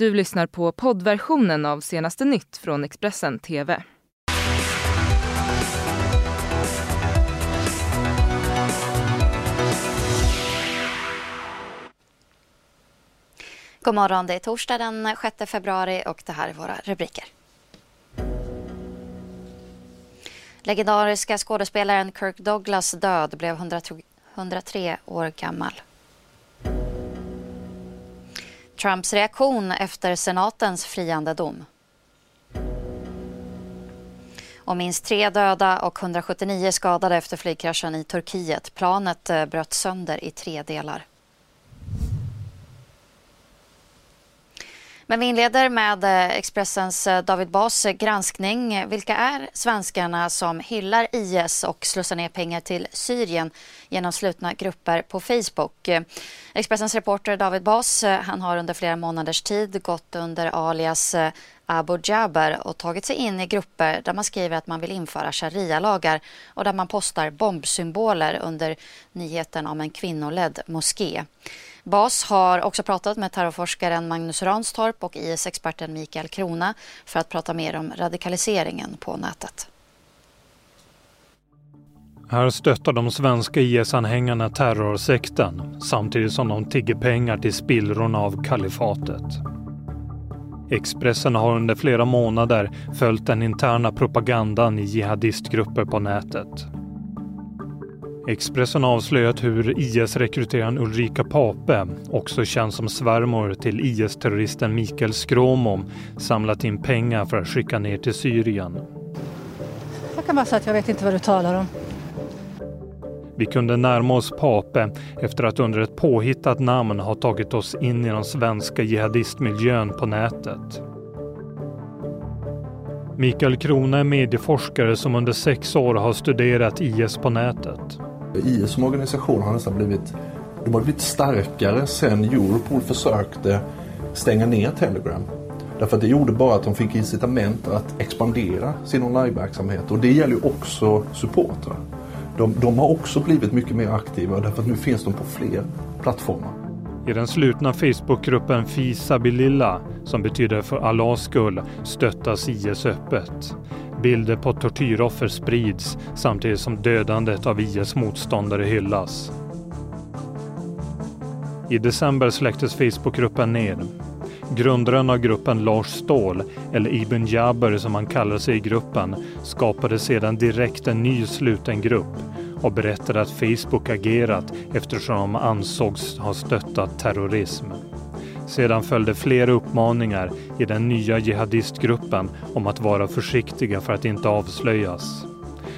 Du lyssnar på poddversionen av senaste nytt från Expressen TV. God morgon, det är torsdag den 6 februari och det här är våra rubriker. Legendariska skådespelaren Kirk Douglas död blev 103 år gammal. Trumps reaktion efter senatens friande dom. Och minst tre döda och 179 skadade efter flygkraschen i Turkiet. Planet eh, bröt sönder i tre delar. Men vi inleder med eh, Expressens eh, David Bas eh, granskning. Vilka är svenskarna som hyllar IS och slussar ner pengar till Syrien genom slutna grupper på Facebook? Expressens reporter David Bas han har under flera månaders tid gått under alias Abu Jaber och tagit sig in i grupper där man skriver att man vill införa sharia-lagar och där man postar bombsymboler under nyheten om en kvinnoledd moské. Bas har också pratat med terrorforskaren Magnus Ranstorp och IS-experten Mikael Krona för att prata mer om radikaliseringen på nätet. Här stöttar de svenska IS-anhängarna terrorsekten samtidigt som de tigger pengar till spillrorna av kalifatet. Expressen har under flera månader följt den interna propagandan i jihadistgrupper på nätet. Expressen avslöjat hur IS-rekryteraren Ulrika Pape, också känd som svärmor till IS-terroristen Mikael Skråmo, samlat in pengar för att skicka ner till Syrien. Jag kan bara säga att jag vet inte vad du talar om. Vi kunde närma oss Pape efter att under ett påhittat namn ha tagit oss in i den svenska jihadistmiljön på nätet. Mikael Krona är medieforskare som under sex år har studerat IS på nätet. IS som organisation har nästan blivit, de har blivit starkare sen Europol försökte stänga ner Telegram. Därför att det gjorde bara att de fick incitament att expandera sin onlineverksamhet och det gäller ju också supportrar. De, de har också blivit mycket mer aktiva därför att nu finns de på fler plattformar. I den slutna Facebookgruppen Fisabililla, som betyder för Allahs skull, stöttas IS öppet. Bilder på tortyroffer sprids samtidigt som dödandet av IS motståndare hyllas. I december släcktes Facebookgruppen ner. Grundaren av gruppen Lars Ståhl, eller Ibn Jaber som han kallar sig i gruppen, skapade sedan direkt en ny sluten grupp och berättade att Facebook agerat eftersom de ansågs ha stöttat terrorism. Sedan följde flera uppmaningar i den nya jihadistgruppen om att vara försiktiga för att inte avslöjas.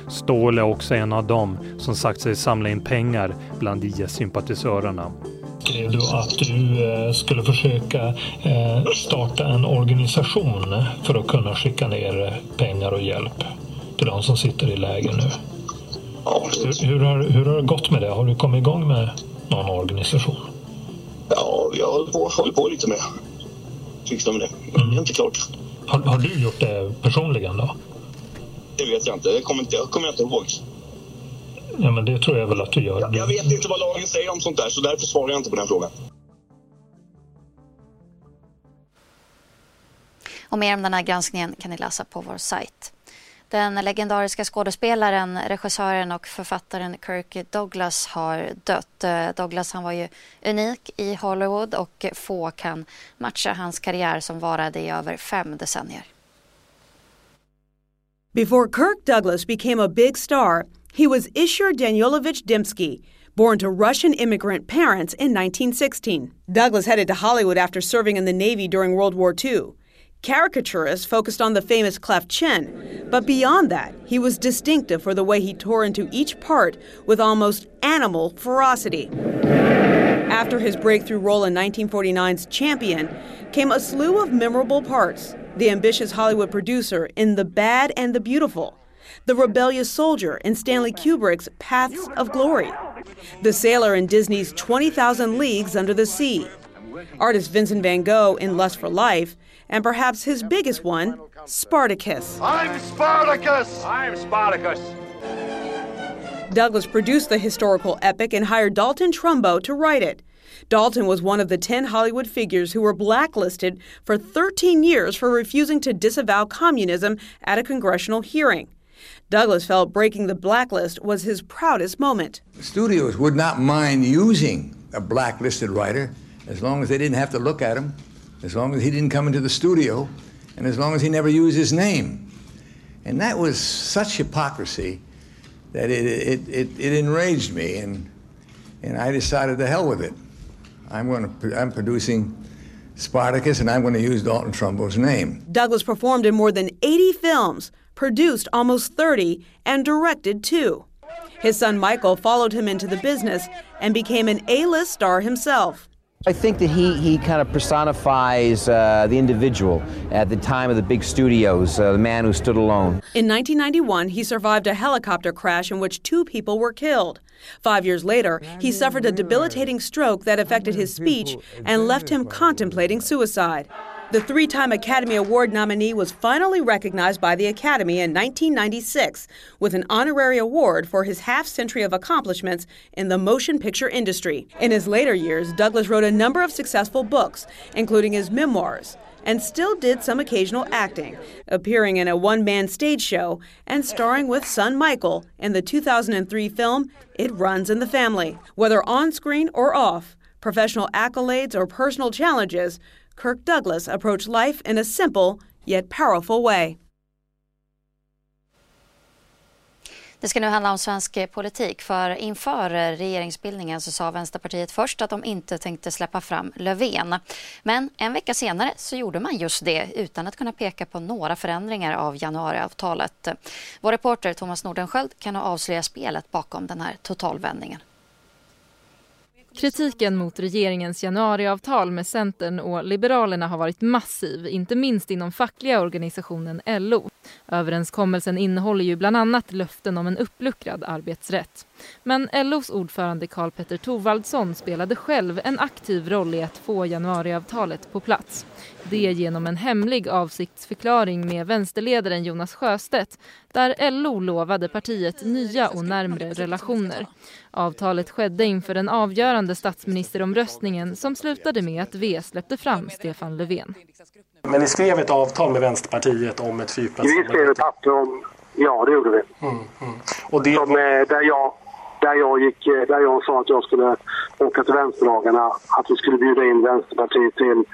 Ståhl är också en av dem som sagt sig samla in pengar bland IS-sympatisörerna. Skrev du att du eh, skulle försöka eh, starta en organisation för att kunna skicka ner pengar och hjälp till de som sitter i läger nu? Hur, hur, har, hur har det gått med det? Har du kommit igång med någon organisation? Ja, vi har hållit på, hållit på lite med syssla med det. Mm. Det är inte klart. Har, har, du gjort det personligen då? Det vet jag inte. Det kommer, inte, jag kommer inte ihåg. Ja, men det tror jag väl att du gör. Jag, jag vet inte vad lagen säger om sånt där, så därför svarar jag inte på den frågan. Och mer om den här granskningen kan ni läsa på vår sajt. Den legendariska skådespelaren, regissören och författaren Kirk Douglas har dött. Eh, Douglas han var ju unik i Hollywood och få kan matcha hans karriär som varade i över fem decennier. Before Kirk Douglas became a big star, he was Ishur Danielovich Dembski, born to Russian immigrant parents in 1916. Douglas headed to Hollywood after serving in the Navy during World War II. Caricaturists focused on the famous cleft chin, but beyond that, he was distinctive for the way he tore into each part with almost animal ferocity. After his breakthrough role in 1949's Champion came a slew of memorable parts. The ambitious Hollywood producer in The Bad and the Beautiful, the rebellious soldier in Stanley Kubrick's Paths of Glory, the sailor in Disney's 20,000 Leagues Under the Sea, artist Vincent van Gogh in Lust for Life, and perhaps his biggest one, Spartacus. I'm Spartacus! I'm Spartacus! Douglas produced the historical epic and hired Dalton Trumbo to write it. Dalton was one of the 10 Hollywood figures who were blacklisted for 13 years for refusing to disavow communism at a congressional hearing. Douglas felt breaking the blacklist was his proudest moment. Studios would not mind using a blacklisted writer as long as they didn't have to look at him, as long as he didn't come into the studio, and as long as he never used his name. And that was such hypocrisy that it, it, it, it enraged me, and, and I decided to hell with it. I'm, going to, I'm producing Spartacus, and I'm going to use Dalton Trumbo's name. Douglas performed in more than 80 films, produced almost 30, and directed two. His son Michael followed him into the business and became an A list star himself. I think that he, he kind of personifies uh, the individual at the time of the big studios, uh, the man who stood alone. In 1991, he survived a helicopter crash in which two people were killed. Five years later, he suffered a debilitating stroke that affected his speech and left him contemplating suicide. The three time Academy Award nominee was finally recognized by the Academy in 1996 with an honorary award for his half century of accomplishments in the motion picture industry. In his later years, Douglas wrote a number of successful books, including his memoirs, and still did some occasional acting, appearing in a one man stage show and starring with son Michael in the 2003 film It Runs in the Family. Whether on screen or off, professional accolades or personal challenges, Kirk Douglas approached life in a simple yet powerful way. Det ska nu handla om svensk eh, politik. För inför eh, regeringsbildningen så sa Vänsterpartiet först att de inte tänkte släppa fram Löfven. Men en vecka senare så gjorde man just det utan att kunna peka på några förändringar av januariavtalet. Vår reporter Thomas Nordenskjöld kan avslöja spelet bakom den här totalvändningen. Kritiken mot regeringens januariavtal med Centern och Liberalerna har varit massiv, inte minst inom fackliga organisationen LO. Överenskommelsen innehåller ju bland annat löften om en uppluckrad arbetsrätt. Men LOs ordförande Karl-Petter Thorwaldsson spelade själv en aktiv roll i att få januariavtalet på plats. Det genom en hemlig avsiktsförklaring med vänsterledaren Jonas Sjöstedt där LO lovade partiet nya och närmre relationer. Avtalet skedde inför den avgörande statsministeromröstningen som slutade med att V släppte fram Stefan Löfven. Men ni skrev ett avtal med Vänsterpartiet om ett fyrplatssamarbete? Vi skrev ett papper om, ja det gjorde vi. Mm, mm. Och det... Som, eh, där, jag, där, jag gick, eh, där jag sa att jag skulle åka till vänsterdagarna, att vi skulle bjuda in Vänsterpartiet till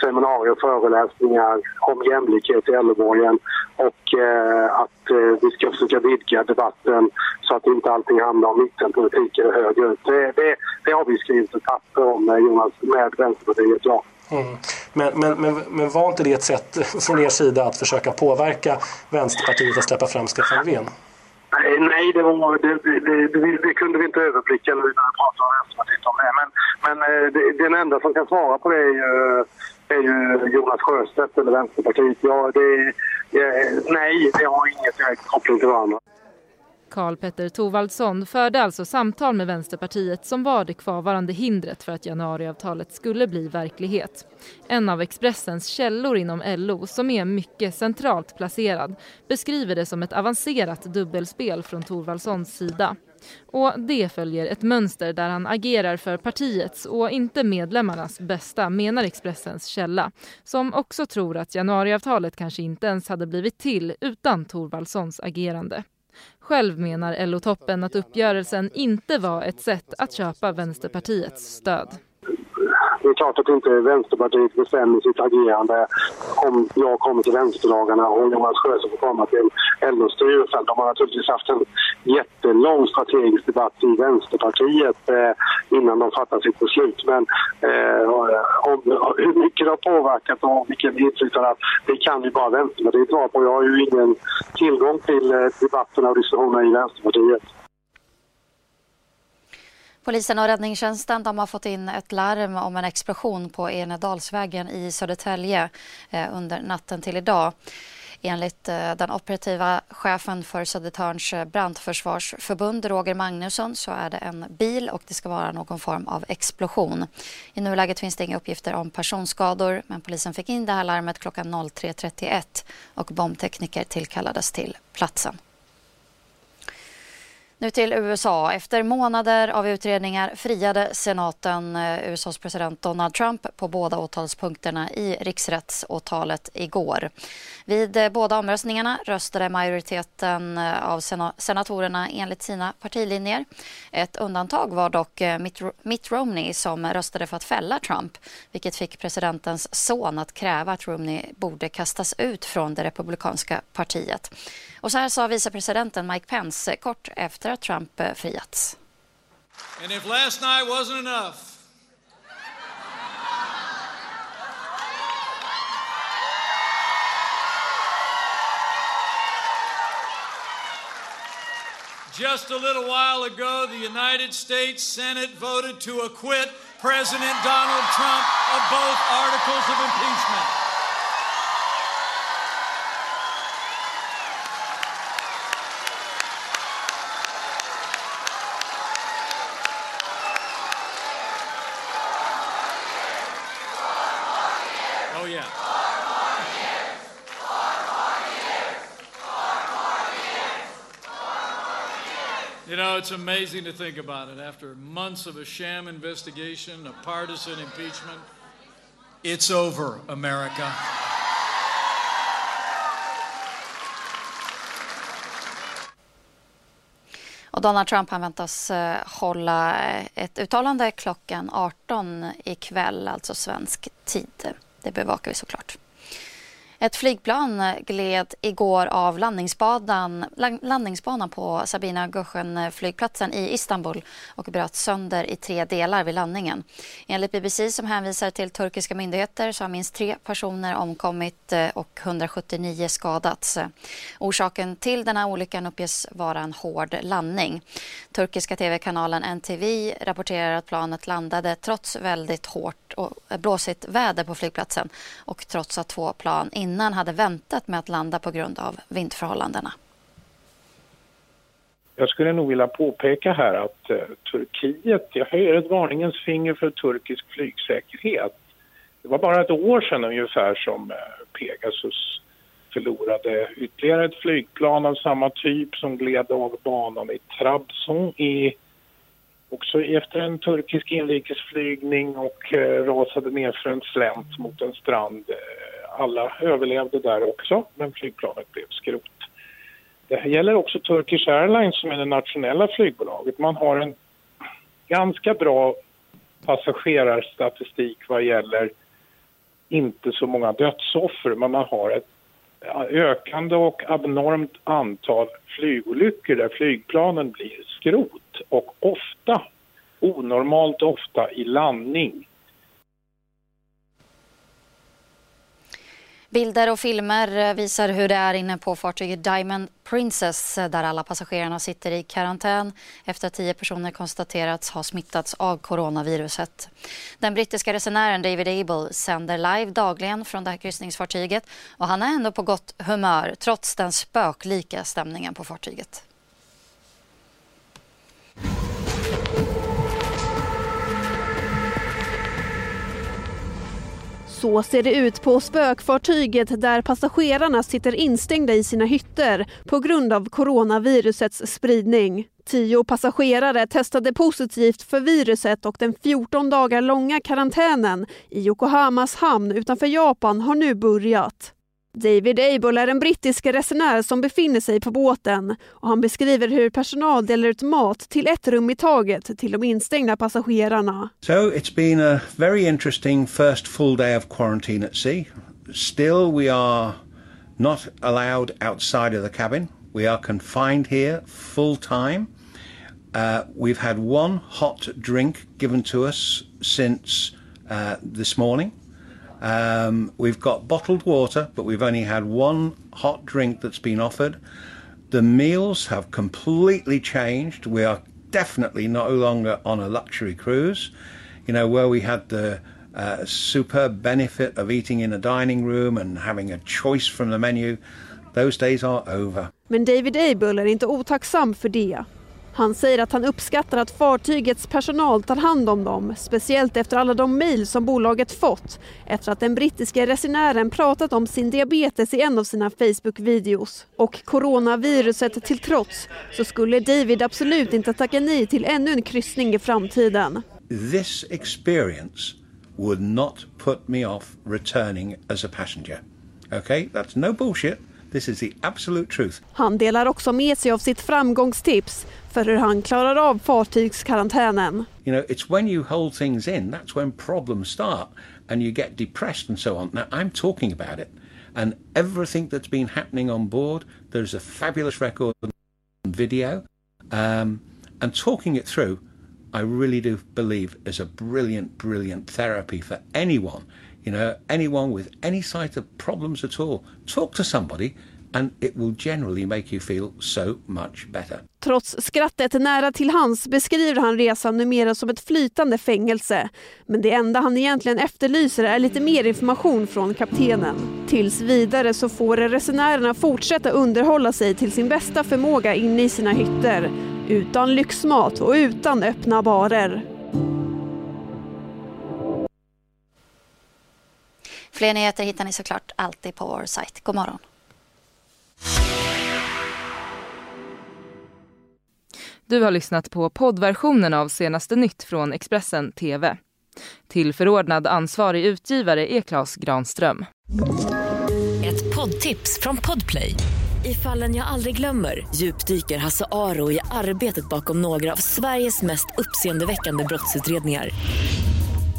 seminarier och föreläsningar om jämlikhet i äldreborgen och eh, att eh, vi ska försöka vidga debatten så att inte allting handlar om mittenpolitik eller höger. Det, det, det har vi skrivit ett papper om med, Jonas, med Vänsterpartiet, ja. Mm. Men, men, men, men var inte det ett sätt från er sida att försöka påverka Vänsterpartiet att släppa fram Stefan Löfven? Nej, det, var, det, det, det, det, kunde vi inte överblicka nu när vi pratade med Vänsterpartiet om det. Men, men eh, den enda som kan svara på det är ju, är ju Jonas Sjöstedt eller Vänsterpartiet. Ja, det, nej, det har inget direkt koppling till varandra. Karl Petter Thorvaldsson förde alltså samtal med Vänsterpartiet som var det kvarvarande hindret för att januariavtalet skulle bli verklighet. En av Expressens källor inom LO, som är mycket centralt placerad, beskriver det som ett avancerat dubbelspel från Thorvaldssons sida. Och det följer ett mönster där han agerar för partiets och inte medlemmarnas bästa, menar Expressens källa, som också tror att januariavtalet kanske inte ens hade blivit till utan Thorvaldssons agerande. Själv menar LO-toppen att uppgörelsen inte var ett sätt att köpa Vänsterpartiets stöd. Det är klart att inte Vänsterpartiet bestämmer sitt agerande om jag kommer till vänsterdagarna och Jonas Sjöstedt får komma till LO-styrelsen. De har naturligtvis haft en jättelång strategisk debatt i Vänsterpartiet eh, innan de fattar sitt beslut. Men eh, eh om, hur mycket det har påverkat och vilken inflytande det kan ju bara Vänsterpartiet vara på. Jag har ju ingen tillgång till eh, debatterna och diskussionerna i Vänsterpartiet. Polisen och räddningstjänsten de har fått in ett larm om en explosion på Enedalsvägen i Södertälje eh, under natten till idag. Enligt eh, den operativa chefen för Södertörns eh, brandförsvarsförbund, Roger Magnusson, så är det en bil och det ska vara någon form av explosion. I nuläget finns det inga uppgifter om personskador men polisen fick in det här larmet klockan 03.31 och bombtekniker tillkallades till platsen. Nu till USA. Efter månader av utredningar friade senaten eh, USAs president Donald Trump på båda åtalspunkterna i riksrättsåtalet igår. Vid eh, båda omröstningarna röstade majoriteten eh, av senatorerna enligt sina partilinjer. Ett undantag var dock Mitt Romney som röstade för att fälla Trump vilket fick presidentens son att kräva att Romney borde kastas ut från det republikanska partiet. Och så här sa vicepresidenten Mike Pence kort efter att Trump eh, friats. And if last night wasn't enough Just a little while ago, the United States Senate voted to acquit President Donald Trump of both articles of impeachment. You know, it's amazing to think about it. After months of a sham investigation, a partisan impeachment, it's over, America. Och Donald Trump han väntas eh, hålla ett uttalande klockan 18 ikväll, alltså svensk tid. Det bevakar vi såklart. Ett flygplan gled igår av landningsbanan, landningsbanan på Sabina Göschen flygplatsen i Istanbul och bröt sönder i tre delar vid landningen. Enligt BBC som hänvisar till turkiska myndigheter så har minst tre personer omkommit eh, och 179 skadats. Orsaken till den här olyckan uppges vara en hård landning. Turkiska tv-kanalen NTV rapporterar att planet landade trots väldigt hårt och blåsigt väder på flygplatsen och trots att två plan innan hade väntat med att landa på grund av vindförhållandena. Jag skulle nog vilja påpeka här att eh, Turkiet, jag höjer ett varningens finger för turkisk flygsäkerhet. Det var bara ett år sedan ungefär som eh, Pegasus förlorade ytterligare ett flygplan av samma typ som gled av banan i Trabzon i också efter en turkisk inrikesflygning och eh, rasade ner för en slänt mot en strand. Eh, alla överlevde där också, men flygplanet blev skrot. Det gäller också Turkish Airlines som är det nationella flygbolaget. Man har en ganska bra passagerarstatistik vad gäller inte så många dödsoffer, men man har ett ökande och abnormt antal flygolyckor där flygplanen blir skrot och ofta, onormalt ofta i landning. Bilder och filmer eh, visar hur det är inne på fartyget Diamond Princess eh, där alla passagerarna sitter i karantän efter att tio personer konstaterats ha smittats av coronaviruset. Den brittiska resenären David Abel sänder live dagligen från det här kryssningsfartyget och han är ändå på gott humör trots den spöklika stämningen på fartyget. Så ser det ut på spökfartyget där passagerarna sitter instängda i sina hytter på grund av coronavirusets spridning. Tio passagerare testade positivt för viruset och den 14 dagar långa karantänen i Yokohamas hamn utanför Japan har nu börjat. David Abel är en brittisk resenär som befinner sig på båten och han beskriver hur personal delar ut mat till ett rum i taget till de instängda passagerarna. So it's been a very interesting first full day of quarantine at sea. Still we are not allowed outside of the cabin. We are confined here full time. Uh, we've had one hot drink given to us since uh, this morning. Um, we've got bottled water, but we've only had one hot drink that's been offered. The meals have completely changed. We are definitely no longer on a luxury cruise. You know, where we had the uh, superb benefit of eating in a dining room and having a choice from the menu, those days are over. Men David Abel är inte otacksam för det. Han säger att han uppskattar att fartygets personal tar hand om dem, speciellt efter alla de mejl som bolaget fått efter att den brittiska resenären pratat om sin diabetes i en av sina Facebook-videos. Och coronaviruset till trots så skulle David absolut inte tacka nej till ännu en kryssning i framtiden. This experience would not put me off returning as a passenger. Okay, that's no bullshit. This is the absolute truth. Han delar också med sig av sitt framgångstips för hur han klarar av fartygskarantänen. You know, it's when you hold things in that's when problems start and you get depressed and so on. Now, I'm talking about it. And everything that's been happening on board, there's a fabulous record video. Um, and talking it through, I really do believe is a brilliant, brilliant therapy for anyone. You know, anyone with any sort of problems at all. Talk to somebody and it will generally make you feel so much better. Trots skrattet nära till hans beskriver han resan numera som ett flytande fängelse. Men det enda han egentligen efterlyser är lite mer information från kaptenen. Tills vidare så får resenärerna fortsätta underhålla sig till sin bästa förmåga inne i sina hytter. Utan lyxmat och utan öppna barer. Fler nyheter hittar ni såklart alltid på vår sajt. God morgon. Du har lyssnat på poddversionen av senaste nytt från Expressen TV. Tillförordnad ansvarig utgivare är Klas Granström. Ett poddtips från Podplay. I fallen jag aldrig glömmer djupdyker Hasse Aro i arbetet bakom några av Sveriges mest uppseendeväckande brottsutredningar